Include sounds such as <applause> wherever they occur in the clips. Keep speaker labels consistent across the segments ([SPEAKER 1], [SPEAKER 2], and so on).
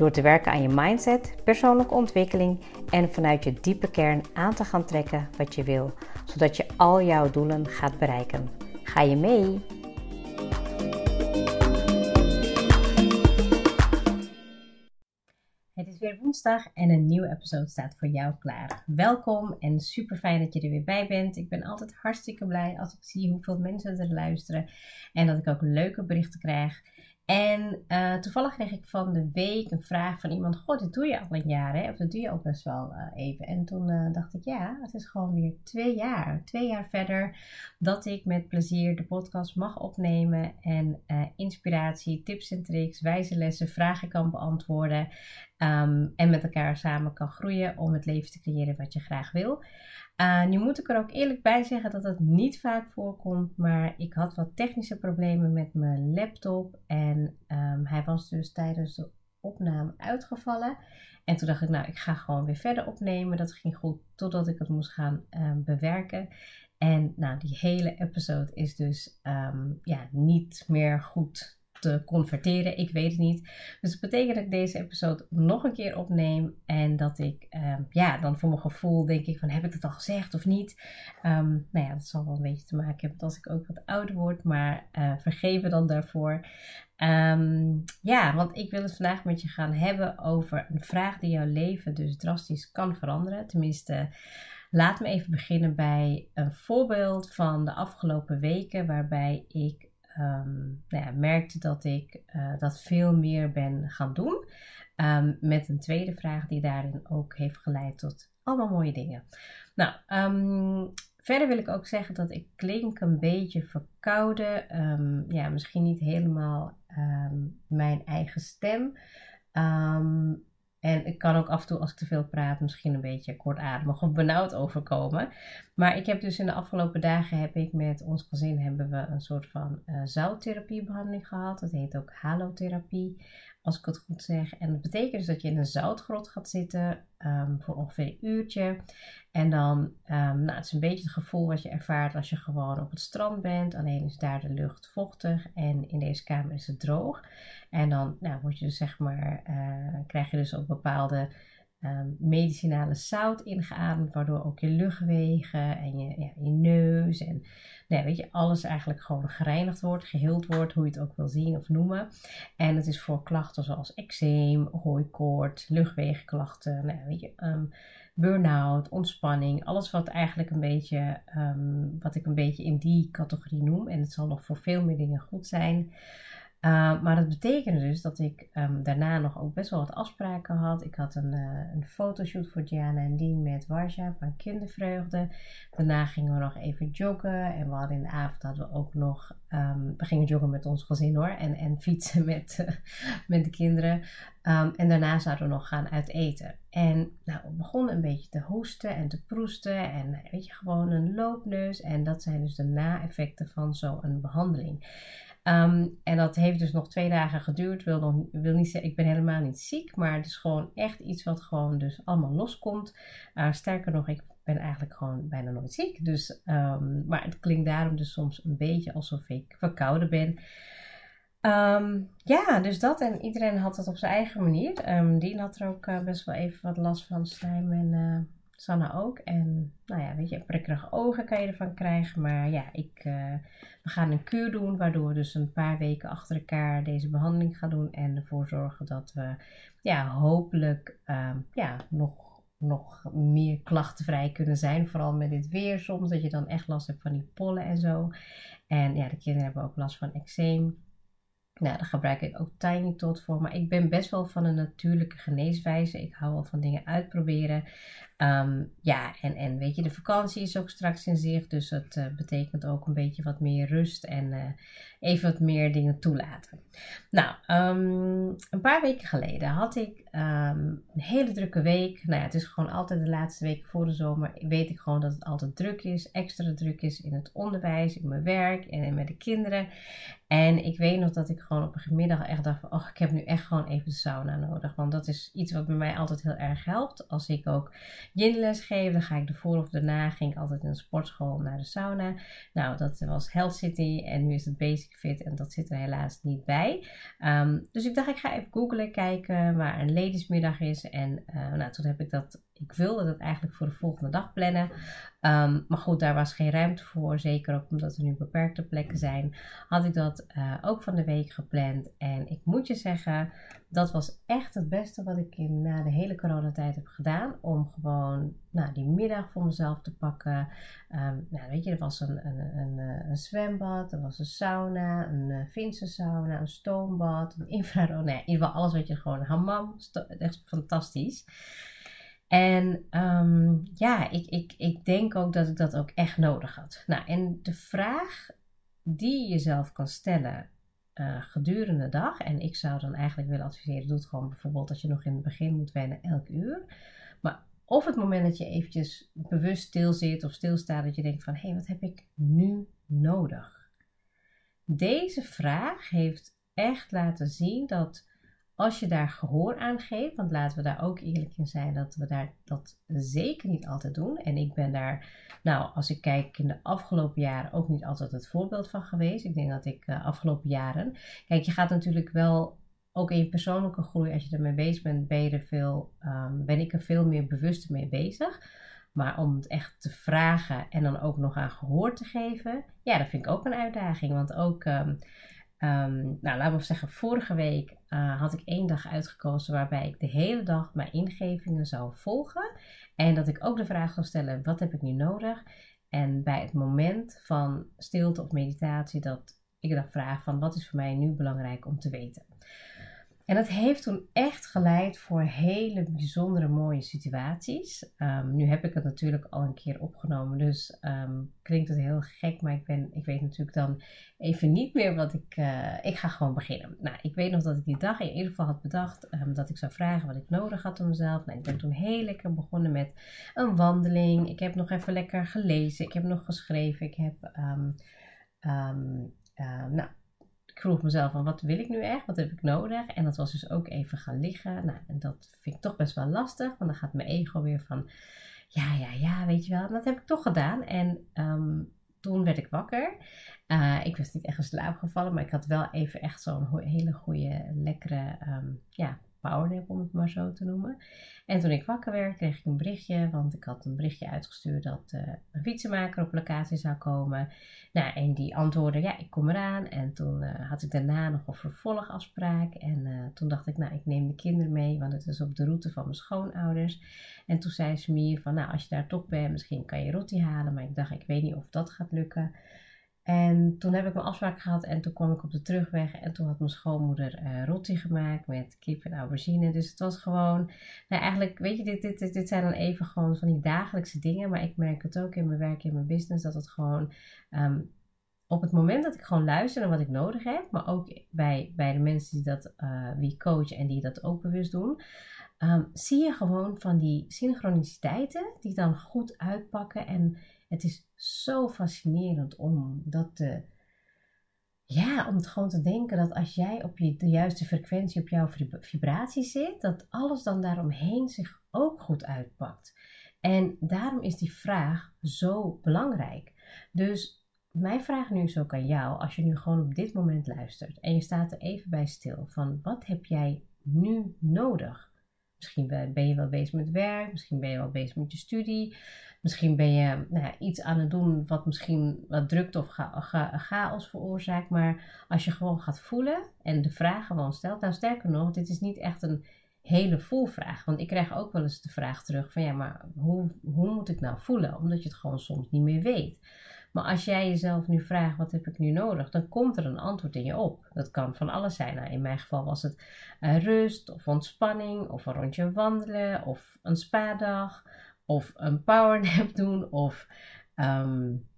[SPEAKER 1] Door te werken aan je mindset, persoonlijke ontwikkeling en vanuit je diepe kern aan te gaan trekken wat je wil, zodat je al jouw doelen gaat bereiken. Ga je mee? Het is weer woensdag en een nieuwe episode staat voor jou klaar. Welkom en super fijn dat je er weer bij bent. Ik ben altijd hartstikke blij als ik zie hoeveel mensen er luisteren en dat ik ook leuke berichten krijg. En uh, toevallig kreeg ik van de week een vraag van iemand: Goh, dit doe je al een jaar, hè? Of dat doe je ook best wel uh, even. En toen uh, dacht ik: Ja, het is gewoon weer twee jaar. Twee jaar verder dat ik met plezier de podcast mag opnemen. En inspiratie, tips en tricks, wijze lessen, vragen kan beantwoorden. Um, en met elkaar samen kan groeien om het leven te creëren wat je graag wil. Uh, nu moet ik er ook eerlijk bij zeggen dat het niet vaak voorkomt, maar ik had wat technische problemen met mijn laptop en um, hij was dus tijdens de opname uitgevallen. En toen dacht ik, nou, ik ga gewoon weer verder opnemen. Dat ging goed totdat ik het moest gaan um, bewerken. En nou, die hele episode is dus um, ja, niet meer goed te converteren. Ik weet het niet. Dus dat betekent dat ik deze episode nog een keer opneem. En dat ik, um, ja, dan voor mijn gevoel denk ik van heb ik het al gezegd of niet. Um, nou ja, dat zal wel een beetje te maken hebben als ik ook wat ouder word. Maar uh, vergeven dan daarvoor. Um, ja, want ik wil het vandaag met je gaan hebben over een vraag die jouw leven dus drastisch kan veranderen. Tenminste, laat me even beginnen bij een voorbeeld van de afgelopen weken waarbij ik um, nou ja, merkte dat ik uh, dat veel meer ben gaan doen. Um, met een tweede vraag die daarin ook heeft geleid tot allemaal mooie dingen. Nou, um, verder wil ik ook zeggen dat ik klink een beetje verkouden. ja, misschien niet helemaal mijn eigen stem. En ik kan ook af en toe, als ik te veel praat, misschien een beetje kortademig of benauwd overkomen. Maar ik heb dus in de afgelopen dagen heb ik met ons gezin hebben we een soort van uh, zouttherapiebehandeling gehad. Dat heet ook halotherapie, als ik het goed zeg. En dat betekent dus dat je in een zoutgrot gaat zitten um, voor ongeveer een uurtje. En dan, um, nou, het is een beetje het gevoel wat je ervaart als je gewoon op het strand bent. Alleen is daar de lucht vochtig en in deze kamer is het droog. En dan nou, word je dus, zeg maar, uh, krijg je dus ook bepaalde um, medicinale zout ingeademd, waardoor ook je luchtwegen en je, ja, neus en nou, weet je, alles eigenlijk gewoon gereinigd wordt, geheeld wordt, hoe je het ook wil zien of noemen. En het is voor klachten zoals eczeem, hooikoort, luchtwegenklachten, nou, weet je, um, burn-out, ontspanning, alles wat eigenlijk een beetje, um, wat ik een beetje in die categorie noem. En het zal nog voor veel meer dingen goed zijn. Uh, maar dat betekende dus dat ik um, daarna nog ook best wel wat afspraken had. Ik had een, uh, een fotoshoot voor Diana en Dien met Warja van Kindervreugde. Daarna gingen we nog even joggen. En we hadden in de avond hadden we ook nog. Um, we gingen joggen met ons gezin hoor. En, en fietsen <laughs> met, met de kinderen. En daarna zouden we nog gaan uit eten. En nou, we begonnen een beetje te hoesten en te proesten. En weet je, gewoon een loopneus. En dat zijn dus de na-effecten van zo'n behandeling. Um, en dat heeft dus nog twee dagen geduurd. Wil, nog, wil niet zeggen, ik ben helemaal niet ziek, maar het is gewoon echt iets wat gewoon dus allemaal loskomt. Uh, sterker nog, ik ben eigenlijk gewoon bijna nooit ziek. Dus, um, maar het klinkt daarom dus soms een beetje alsof ik verkouden ben. Um, ja, dus dat. En iedereen had het op zijn eigen manier. Um, had er ook uh, best wel even wat last van slijm en uh, Sanna ook. En nou ja, weet je, prikkerige ogen kan je ervan krijgen. Maar ja, ik, uh, we gaan een kuur doen, waardoor we dus een paar weken achter elkaar deze behandeling gaan doen. En ervoor zorgen dat we ja, hopelijk um, ja, nog, nog meer klachtenvrij kunnen zijn. Vooral met dit weer soms, dat je dan echt last hebt van die pollen en zo. En ja, de kinderen hebben ook last van eczeem. Nou, daar gebruik ik ook Tiny Tot voor. Maar ik ben best wel van een natuurlijke geneeswijze. Ik hou wel van dingen uitproberen. Um, ja, en, en weet je, de vakantie is ook straks in zicht. Dus dat uh, betekent ook een beetje wat meer rust en uh, even wat meer dingen toelaten. Nou, um, een paar weken geleden had ik ehm, een hele drukke week. Nou ja, het is gewoon altijd de laatste week voor de zomer. Weet ik gewoon dat het altijd druk is, extra druk is in het onderwijs, in mijn werk en met de kinderen. En ik weet nog dat ik gewoon op een middag echt dacht van, oh, ik heb nu echt gewoon even de sauna nodig. Want dat is iets wat bij mij altijd heel erg helpt. Als ik ook yin-les geef, dan ga ik ervoor of daarna, ging ik altijd in de sportschool naar de sauna. Nou, dat was Health City en nu is het Basic Fit en dat zit er helaas niet bij. Ehm, dus ik dacht, ik ga even googlen, kijken waar een ladiesmiddag is. En uh, nou, toen heb ik dat ik wilde dat eigenlijk voor de volgende dag plannen. Ehm, maar goed, daar was geen ruimte voor. Zeker ook omdat er nu beperkte plekken zijn. Had ik dat uh, ook van de week gepland. En ik moet je zeggen, dat was echt het beste wat ik in, na de hele coronatijd heb gedaan. Om gewoon nou, die middag voor mezelf te pakken. Um, nou, weet je, er was een, een, een, een, zwembad, er was een sauna, een uh, Finse sauna, een stoombad, een infrarood. <laughs> Nee, in ieder geval alles wat je gewoon, hammam, echt fantastisch. En um, ja, ik, ik, ik denk ook dat ik dat ook echt nodig had. Nou, en de vraag die je jezelf kan stellen uh, gedurende de dag, en ik zou dan eigenlijk willen adviseren, doe het gewoon bijvoorbeeld als je nog in het begin moet wennen, elk uur. Maar of het moment dat je eventjes bewust stil zit of stilstaat, dat je denkt van, hé, hey, wat heb ik nu nodig? Deze vraag heeft echt laten zien dat als je daar gehoor aan geeft, want laten we daar ook eerlijk in zijn dat we daar dat zeker niet altijd doen. En ik ben daar, nou, als ik kijk in de afgelopen jaren ook niet altijd het voorbeeld van geweest. Ik denk dat ik uh, afgelopen jaren, kijk, je gaat natuurlijk wel ook in je persoonlijke groei, als je ermee bezig bent, ben, er veel, um, ben ik er veel meer bewust mee bezig. Maar om het echt te vragen en dan ook nog aan gehoor te geven, ja, dat vind ik ook een uitdaging. Want ook. Um, Um, nou, laten we zeggen, vorige week uh, had ik één dag uitgekozen waarbij ik de hele dag mijn ingevingen zou volgen. En dat ik ook de vraag zou stellen: wat heb ik nu nodig? En bij het moment van stilte of meditatie, dat ik dan vraag van wat is voor mij nu belangrijk om te weten. En dat heeft toen echt geleid voor hele bijzondere mooie situaties. Ehm, nu heb ik het natuurlijk al een keer opgenomen, dus um, klinkt het heel gek, maar ik, ben, ik weet natuurlijk dan even niet meer wat ik. Uh, ik ga gewoon beginnen. Nou, ik weet nog dat ik die dag in ieder geval had bedacht um, dat ik zou vragen wat ik nodig had om mezelf. Nou, ik ben toen heel lekker begonnen met een wandeling. Ik heb nog even lekker gelezen. Ik heb nog geschreven. Ik heb. Uh, nou, vroeg mezelf van wat wil ik nu echt? Wat heb ik nodig? En dat was dus ook even gaan liggen. Nou, en dat vind ik toch best wel lastig. Want dan gaat mijn ego weer van ja, ja, ja, weet je wel. En dat heb ik toch gedaan. En um, toen werd ik wakker. Uh, ik was niet echt in slaap gevallen, maar ik had wel even echt zo'n hele goede, lekkere um, ja, powernap, om het maar zo te noemen. En toen ik wakker werd, kreeg ik een berichtje, want ik had een berichtje uitgestuurd dat uh, een fietsenmaker op locatie zou komen. Nou, en die antwoordde, ja, ik kom eraan. En toen uh, had ik daarna nog een vervolgafspraak. En uh, toen dacht ik, nou, ik neem de kinderen mee, want het is op de route van mijn schoonouders. En toen zei ze me van, nou, als je daar toch bent, misschien kan je roti halen. Maar ik dacht, ik weet niet of dat gaat lukken. En toen heb ik mijn afspraak gehad en toen kwam ik op de terugweg en toen had mijn schoonmoeder uh, gemaakt met kip en aubergine. Dus het was gewoon, nou eigenlijk, weet je, dit, dit, dit, zijn dan even gewoon van die dagelijkse dingen. Maar ik merk het ook in mijn werk, in mijn business, dat het gewoon um, op het moment dat ik gewoon luister naar wat ik nodig heb, maar ook bij, bij de mensen die dat, uh, wie coachen en die dat ook bewust doen, um, zie je gewoon van die synchroniciteiten die dan goed uitpakken en het is zo fascinerend om dat. Ja, om het gewoon te denken dat als jij op je, de juiste frequentie, op jouw vibratie zit, dat alles dan daaromheen zich ook goed uitpakt. En daarom is die vraag zo belangrijk. Dus mijn vraag nu is ook aan jou, als je nu gewoon op dit moment luistert en je staat er even bij stil van wat heb jij nu nodig? Misschien ben je wel bezig met werk, misschien ben je wel bezig met je studie, Misschien ben je nou iets aan het doen wat misschien wat drukt of chaos veroorzaakt. Maar als je gewoon gaat voelen en de vraag gewoon stelt. Nou, sterker nog, dit is niet echt een hele voelvraag. Want ik krijg ook wel eens de vraag terug van ja, maar hoe, hoe moet ik nou voelen? Omdat je het gewoon soms niet meer weet. Maar als jij jezelf nu vraagt, wat heb ik nu nodig? Dan komt er een antwoord in je op. Dat kan van alles zijn. Nou, in mijn geval was het uh, rust of ontspanning of een rondje wandelen of een spa-dag of een powernap <laughs> doen of um,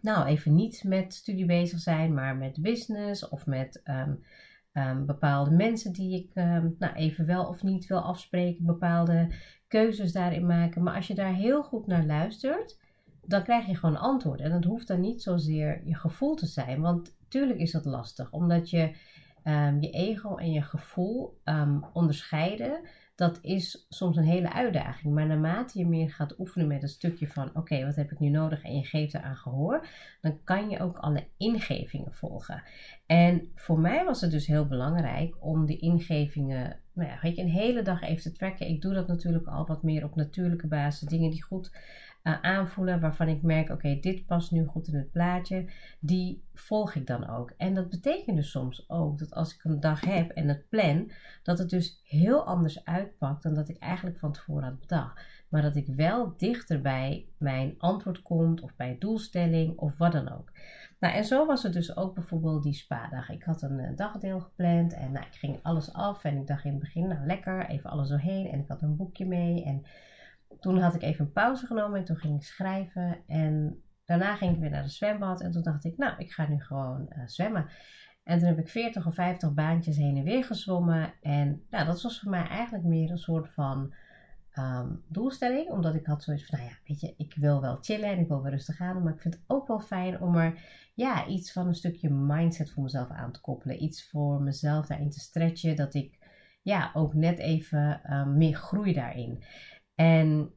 [SPEAKER 1] nou even niet met studie bezig zijn, maar met business of met um, ehm, bepaalde mensen die ik ehm, nou, even wel of niet wil afspreken, bepaalde keuzes daarin maken. Maar als je daar heel goed naar luistert, dan krijg je gewoon antwoord. En dat hoeft dan niet zozeer je gevoel te zijn, want tuurlijk is dat lastig, omdat je um, je ego en je gevoel onderscheiden dat is soms een hele uitdaging. Maar naarmate je meer gaat oefenen met een stukje van: oké, wat heb ik nu nodig? En je geeft eraan gehoor, dan kan je ook alle ingevingen volgen. En voor mij was het dus heel belangrijk om die ingevingen, nou ja, weet je, een hele dag even te tracken. Ik doe dat natuurlijk al wat meer op natuurlijke basis. Dingen die goed uh, aanvoelen, waarvan ik merk, oké, dit past nu goed in het plaatje, die volg ik dan ook. En dat betekent dus soms ook dat als ik een dag heb en het plan, dat het dus heel anders uitpakt dan dat ik eigenlijk van tevoren had bedacht. Maar dat ik wel dichter bij mijn antwoord komt of bij doelstelling of wat dan ook. Nou, en zo was het dus ook bijvoorbeeld die spa-dag. Ik had een uh, dagdeel gepland en nou, ik ging alles af en ik dacht in het begin, nou lekker, even alles doorheen en ik had een boekje mee en toen had ik even een pauze genomen en toen ging ik schrijven. En daarna ging ik weer naar de zwembad. En toen dacht ik, nou, ik ga nu gewoon uh, zwemmen. En toen heb ik 40 of 50 baantjes heen en weer gezwommen. En nou, dat was voor mij eigenlijk meer een soort van ehm, doelstelling. Omdat ik had zoiets van, nou ja, weet je, ik wil wel chillen en ik wil wel rustig gaan. Maar ik vind het ook wel fijn om er ja, iets van een stukje mindset voor mezelf aan te koppelen. Iets voor mezelf daarin te stretchen. Dat ik ja, ook net even um, meer groei daarin. En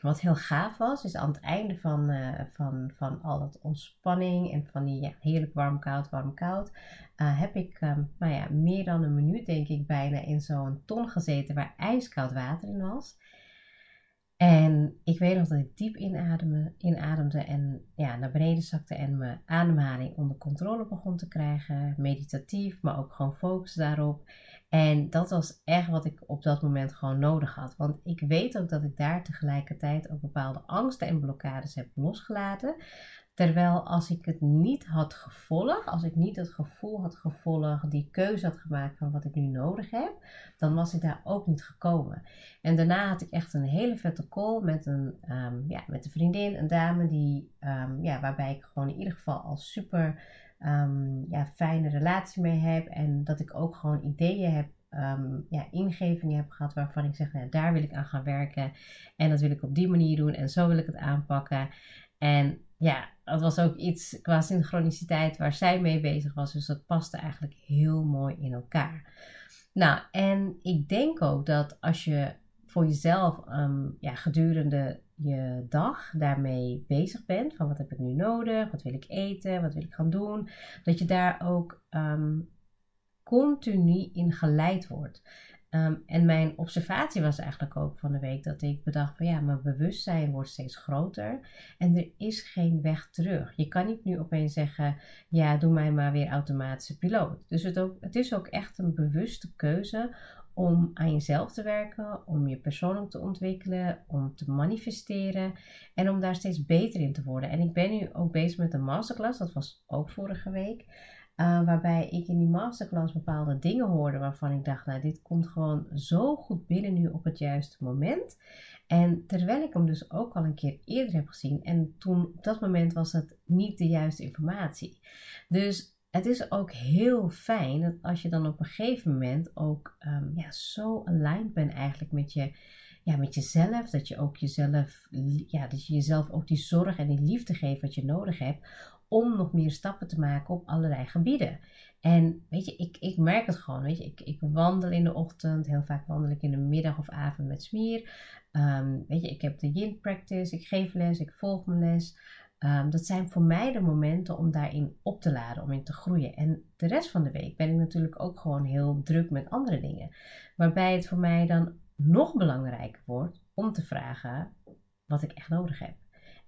[SPEAKER 1] wat heel gaaf was, is aan het einde van, uh, van, van al het ontspanning en van die heerlijk warm-koud, warm-koud, uh, heb ik um, ja, meer dan een minuut, denk ik, bijna in zo'n ton gezeten waar ijskoud water in was. En ik weet nog dat ik diep inademde, inademde en ja, naar beneden zakte en mijn ademhaling onder controle begon te krijgen. Meditatief, maar ook gewoon focus daarop. En dat was echt wat ik op dat moment gewoon nodig had. Want ik weet ook dat ik daar tegelijkertijd ook bepaalde angsten en blokkades heb losgelaten. Terwijl als ik het niet had gevolgd, als ik niet het gevoel had gevolgd, die keuze had gemaakt van wat ik nu nodig heb, dan was ik daar ook niet gekomen. En daarna had ik echt een hele vette call met een, um, ja, met een vriendin, een dame, die, um, ja, waarbij ik gewoon in ieder geval al super um, ja, fijne relatie mee heb. En dat ik ook gewoon ideeën heb, ja, ingevingen heb gehad waarvan ik zeg, nou, daar wil ik aan gaan werken. En dat wil ik op die manier doen en zo wil ik het aanpakken. En ja, dat was ook iets qua synchroniciteit waar zij mee bezig was. Dus dat paste eigenlijk heel mooi in elkaar. Nou, en ik denk ook dat als je voor jezelf um, ja, gedurende je dag daarmee bezig bent. Van wat heb ik nu nodig? Wat wil ik eten? Wat wil ik gaan doen? Dat je daar ook um, continu in geleid wordt. Um, en mijn observatie was eigenlijk ook van de week dat ik bedacht van ja, mijn bewustzijn wordt steeds groter en er is geen weg terug. Je kan niet nu opeens zeggen, ja, doe mij maar weer automatische piloot. Dus het, ook, het is ook echt een bewuste keuze om aan jezelf te werken, om je persoonlijk te ontwikkelen, om te manifesteren en om daar steeds beter in te worden. En ik ben nu ook bezig met een masterclass, dat was ook vorige week, uh, waarbij ik in die masterclass bepaalde dingen hoorde waarvan ik dacht, nou dit komt gewoon zo goed binnen nu op het juiste moment. En terwijl ik hem dus ook al een keer eerder heb gezien en toen op dat moment was het niet de juiste informatie. Dus het is ook heel fijn dat als je dan op een gegeven moment ook um, ja, zo aligned bent eigenlijk met, je, ja, met jezelf. Dat je ook jezelf, ja, dat je jezelf ook die zorg en die liefde geeft wat je nodig hebt. Om nog meer stappen te maken op allerlei gebieden. En weet je, ik, ik merk het gewoon. Weet je, ik, ik wandel in de ochtend. Heel vaak wandel ik in de middag of avond met smier. Um, weet je, ik heb de yin practice. Ik geef les. Ik volg mijn les. Um, dat zijn voor mij de momenten om daarin op te laden, om in te groeien. En de rest van de week ben ik natuurlijk ook gewoon heel druk met andere dingen. Waarbij het voor mij dan nog belangrijker wordt om te vragen wat ik echt nodig heb.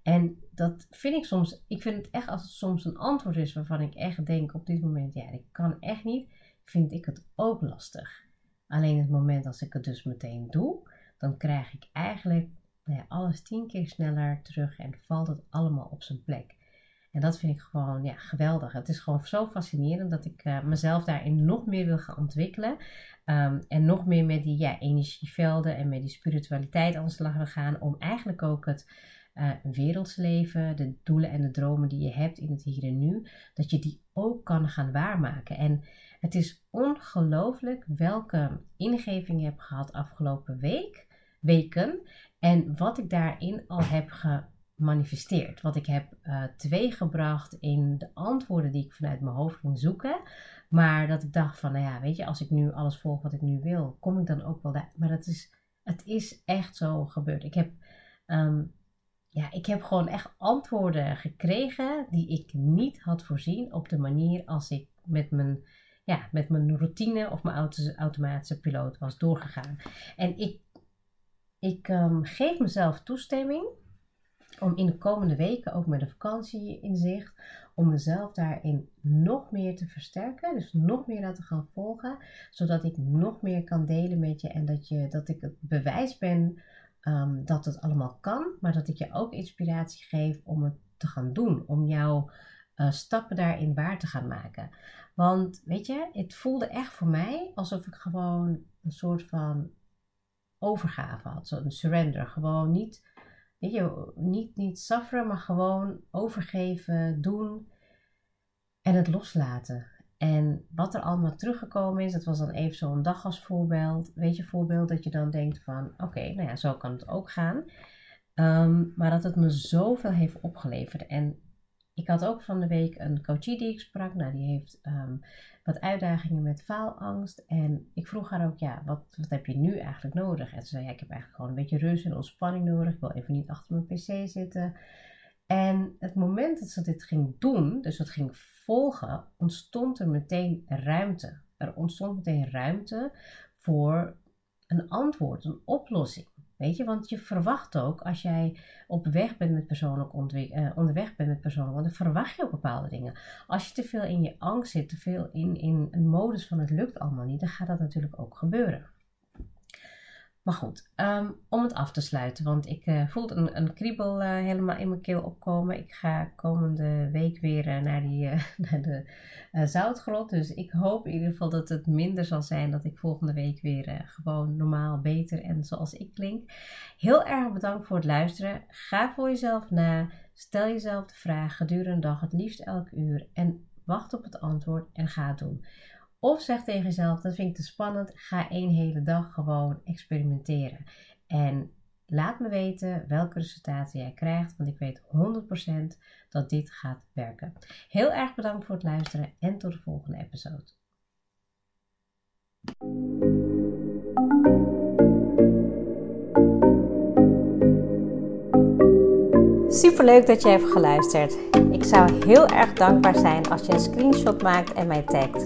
[SPEAKER 1] En dat vind ik soms, ik vind het echt als het soms een antwoord is waarvan ik echt denk op dit moment, ja, ik kan echt niet, vind ik het ook lastig. Alleen het moment als ik het dus meteen doe, dan krijg ik eigenlijk nou alles tien keer sneller terug en valt het allemaal op zijn plek. En dat vind ik gewoon ja, geweldig. Het is gewoon zo fascinerend dat ik uh, mezelf daarin nog meer wil gaan ontwikkelen. Um, en nog meer met die ja, energievelden en met die spiritualiteit aan de slag wil gaan. Om eigenlijk ook het, uh, werelds leven, de doelen en de dromen die je hebt in het hier en nu, dat je die ook kan gaan waarmaken. En het is ongelooflijk welke ingeving je hebt gehad afgelopen week, weken en wat ik daarin al heb gemanifesteerd. Wat ik heb uh, teweeggebracht in de antwoorden die ik vanuit mijn hoofd ging zoeken. Maar dat ik dacht van, nou ja, weet je, als ik nu alles volg wat ik nu wil, kom ik dan ook wel daar. Maar dat is, het is echt zo gebeurd. Ik heb, um, ja, ik heb gewoon echt antwoorden gekregen die ik niet had voorzien op de manier als ik met mijn, ja, met mijn routine of mijn automatische piloot was doorgegaan. En ik, ik um, geef mezelf toestemming om in de komende weken, ook met de vakantie in zicht, om mezelf daarin nog meer te versterken. Dus nog meer laten gaan volgen, zodat ik nog meer kan delen met je en dat, je, dat ik het bewijs ben um, dat het allemaal kan, maar dat ik je ook inspiratie geef om het te gaan doen, om jouw uh, stappen daarin waar te gaan maken. Want weet je, het voelde echt voor mij alsof ik gewoon een soort van overgave had, zo'n surrender. Gewoon niet weet je, niet, niet sufferen, maar gewoon overgeven, doen en het loslaten. En wat er allemaal teruggekomen is, dat was dan even zo'n dag als voorbeeld. Weet je, voorbeeld dat je dan denkt van, oké, nou ja, zo kan het ook gaan. Ehm, maar dat het me zoveel heeft opgeleverd. En ik had ook van de week een coachie die ik sprak. Nou, die heeft ehm, wat uitdagingen met faalangst. En ik vroeg haar ook, ja, wat, wat heb je nu eigenlijk nodig? En ze zei, ja, ik heb eigenlijk gewoon een beetje rust en ontspanning nodig. Ik wil even niet achter mijn pc zitten. En het moment dat ze dit ging doen, dus het ging volgen, ontstond er meteen ruimte. Er ontstond meteen ruimte voor een antwoord, een oplossing. Weet je, want je verwacht ook als jij op weg bent met persoonlijk uh, onderweg bent met persoonlijk want dan verwacht je ook bepaalde dingen. Als je te veel in je angst zit, te veel in, in een modus van het lukt allemaal niet, dan gaat dat natuurlijk ook gebeuren. Maar goed, ehm, om het af te sluiten, want ik uh, voel een, een kriebel uh, helemaal in mijn keel opkomen. Ik ga komende week weer uh, naar, die, <laughs> naar de zoutgrot. Dus ik hoop in ieder geval dat het minder zal zijn. Dat ik volgende week weer gewoon normaal, beter en zoals ik klink. Heel erg bedankt voor het luisteren. Ga voor jezelf na. Stel jezelf de vraag gedurende de dag, het liefst elk uur. En wacht op het antwoord en ga het doen. Of zeg tegen jezelf, dat vind ik te spannend, ga één hele dag gewoon experimenteren. En laat me weten welke resultaten jij krijgt, want ik weet 100% dat dit gaat werken. Heel erg bedankt voor het luisteren en tot de volgende episode. Super leuk dat je hebt geluisterd. Ik zou heel erg dankbaar zijn als je een screenshot maakt en mij tagt.